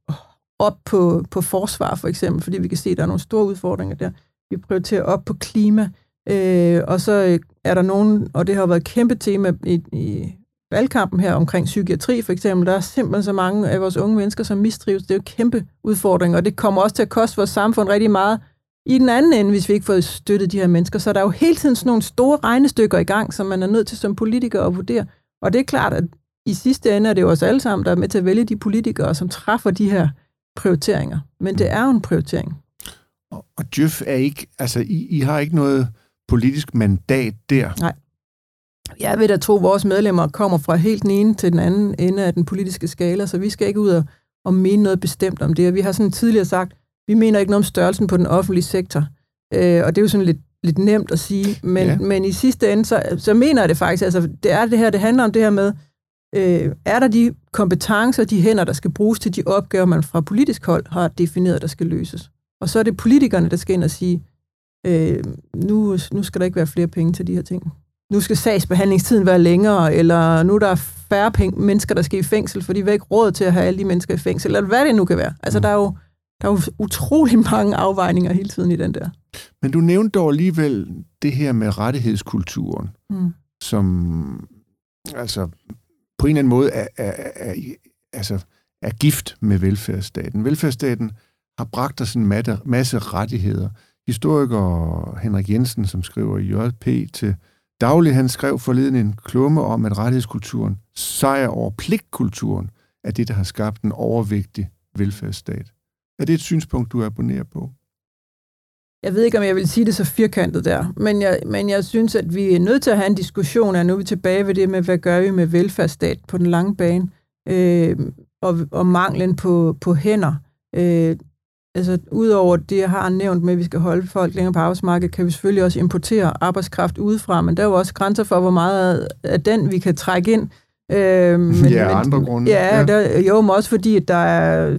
op på, på forsvar, for eksempel, fordi vi kan se, at der er nogle store udfordringer der. Vi prioriterer op på klima, øh, og så øh, er der nogen, og det har været et kæmpe tema i, i valgkampen her omkring psykiatri, for eksempel. Der er simpelthen så mange af vores unge mennesker, som mistrives. Det er jo en kæmpe udfordring, og det kommer også til at koste vores samfund rigtig meget i den anden ende, hvis vi ikke får støttet de her mennesker. Så der er jo hele tiden sådan nogle store regnestykker i gang, som man er nødt til som politiker at vurdere. Og det er klart, at i sidste ende er det jo os alle sammen, der er med til at vælge de politikere, som træffer de her prioriteringer. Men det er jo en prioritering. Og, og Djøf er ikke, altså I, I har ikke noget politisk mandat der. Nej. Jeg ved da tro, at vores medlemmer kommer fra helt den ene til den anden ende af den politiske skala, så vi skal ikke ud og, og mene noget bestemt om det. Og vi har sådan tidligere sagt, vi mener ikke noget om størrelsen på den offentlige sektor. Øh, og det er jo sådan lidt, lidt nemt at sige, men, ja. men i sidste ende, så, så mener jeg det faktisk, altså det er det her, det handler om det her med, øh, er der de kompetencer, de hænder, der skal bruges til de opgaver, man fra politisk hold har defineret, der skal løses. Og så er det politikerne, der skal ind og sige, øh, nu, nu skal der ikke være flere penge til de her ting. Nu skal sagsbehandlingstiden være længere, eller nu er der færre penge, mennesker, der skal i fængsel, fordi vi har ikke råd til at have alle de mennesker i fængsel, eller hvad det nu kan være. Altså, mm. der er jo der er jo utrolig mange afvejninger hele tiden i den der. Men du nævnte dog alligevel det her med rettighedskulturen, mm. som altså på en eller anden måde er, er, er, altså, er gift med velfærdsstaten. Velfærdsstaten har bragt os en masse, masse rettigheder. Historiker Henrik Jensen, som skriver i JP til daglig, han skrev forleden en klumme om, at rettighedskulturen sejrer over pligtkulturen er det, der har skabt en overvægtig velfærdsstat. Er det et synspunkt, du abonnerer på? Jeg ved ikke, om jeg vil sige det så firkantet der, men jeg, men jeg synes, at vi er nødt til at have en diskussion, og nu er vi tilbage ved det med, hvad gør vi med velfærdsstat på den lange bane, øh, og, og manglen på, på hænder. Øh, altså, udover det, jeg har nævnt med, at vi skal holde folk længere på arbejdsmarkedet, kan vi selvfølgelig også importere arbejdskraft udefra, men der er jo også grænser for, hvor meget af den, vi kan trække ind. Øh, men, ja, men, andre grunde. Ja, ja. Der, jo, men også fordi, at der er,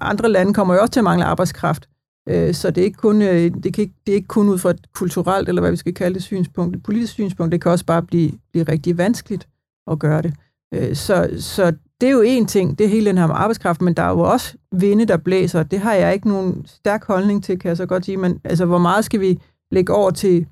andre lande kommer jo også til at mangle arbejdskraft. Øh, så det er, ikke kun, øh, det, kan ikke, det er ikke kun ud fra et kulturelt, eller hvad vi skal kalde det, synspunkt, et politisk synspunkt. Det kan også bare blive, blive rigtig vanskeligt at gøre det. Øh, så, så det er jo en ting, det er hele den her med arbejdskraft, men der er jo også vinde, der blæser. Det har jeg ikke nogen stærk holdning til, kan jeg så godt sige. Men altså, hvor meget skal vi lægge over til,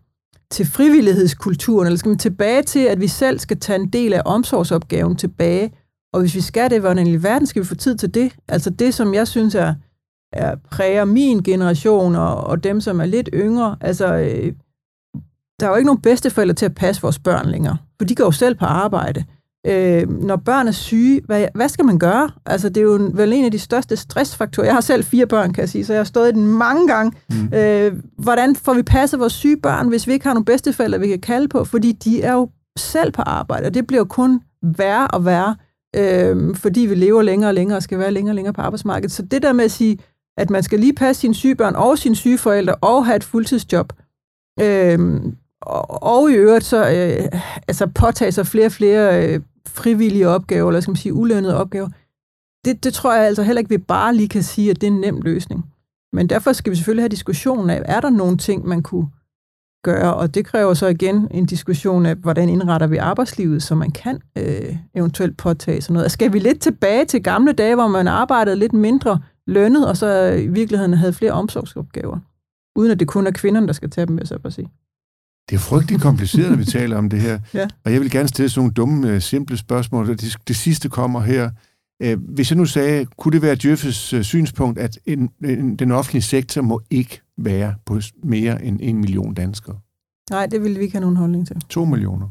til frivillighedskulturen, eller skal vi tilbage til, at vi selv skal tage en del af omsorgsopgaven tilbage? Og hvis vi skal det, hvordan i verden skal vi få tid til det? Altså det, som jeg synes er, er præger min generation og, og dem, som er lidt yngre. Altså, øh, der er jo ikke nogen bedsteforældre til at passe vores børn længere, for de går jo selv på arbejde. Øh, når børn er syge, hvad, hvad skal man gøre? Altså, det er jo vel en af de største stressfaktorer. Jeg har selv fire børn, kan jeg sige, så jeg har stået i den mange gange. Mm. Øh, hvordan får vi passet vores syge børn, hvis vi ikke har nogen bedsteforældre, vi kan kalde på? Fordi de er jo selv på arbejde, og det bliver jo kun værre og værre, øh, fordi vi lever længere og længere og skal være længere og længere på arbejdsmarkedet. Så det der med at sige, at man skal lige passe sine syge børn og sine syge forældre og have et fuldtidsjob. Øhm, og, og i øvrigt så øh, altså påtage sig flere og flere øh, frivillige opgaver, eller skal man sige ulønnede opgaver. Det, det tror jeg altså heller ikke, vi bare lige kan sige, at det er en nem løsning. Men derfor skal vi selvfølgelig have diskussionen af, er der nogle ting, man kunne gøre, og det kræver så igen en diskussion af, hvordan indretter vi arbejdslivet, så man kan øh, eventuelt påtage sig noget. Altså, skal vi lidt tilbage til gamle dage, hvor man arbejdede lidt mindre lønnet, og så i virkeligheden havde flere omsorgsopgaver. Uden at det kun er kvinderne, der skal tage dem, vil jeg så bare sige. Det er frygtelig kompliceret, når vi taler om det her. Ja. Og jeg vil gerne stille sådan nogle dumme, øh, simple spørgsmål. Det, det sidste kommer her. Øh, hvis jeg nu sagde, kunne det være Djøffes øh, synspunkt, at en, en, den offentlige sektor må ikke være på mere end en million danskere? Nej, det vil vi ikke have nogen holdning til. To millioner?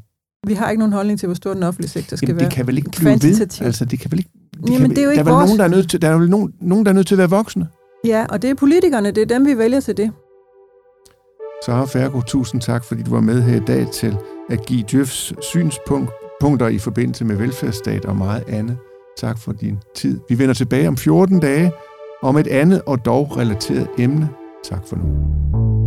Vi har ikke nogen holdning til, hvor stor den offentlige sektor skal Jamen, være. det kan vel ikke blive ved? Altså, det kan vel ikke de Jamen, det er jo ikke der er vores... nogen, der er nødt til, der er vel nogen, nogen, der er nødt til at være voksne. Ja, og det er politikerne, det er dem, vi vælger til det. Sara Fergo, tusind tak, fordi du var med her i dag til at give Djøfs synspunkter i forbindelse med velfærdsstat og meget andet. Tak for din tid. Vi vender tilbage om 14 dage om et andet og dog relateret emne. Tak for nu.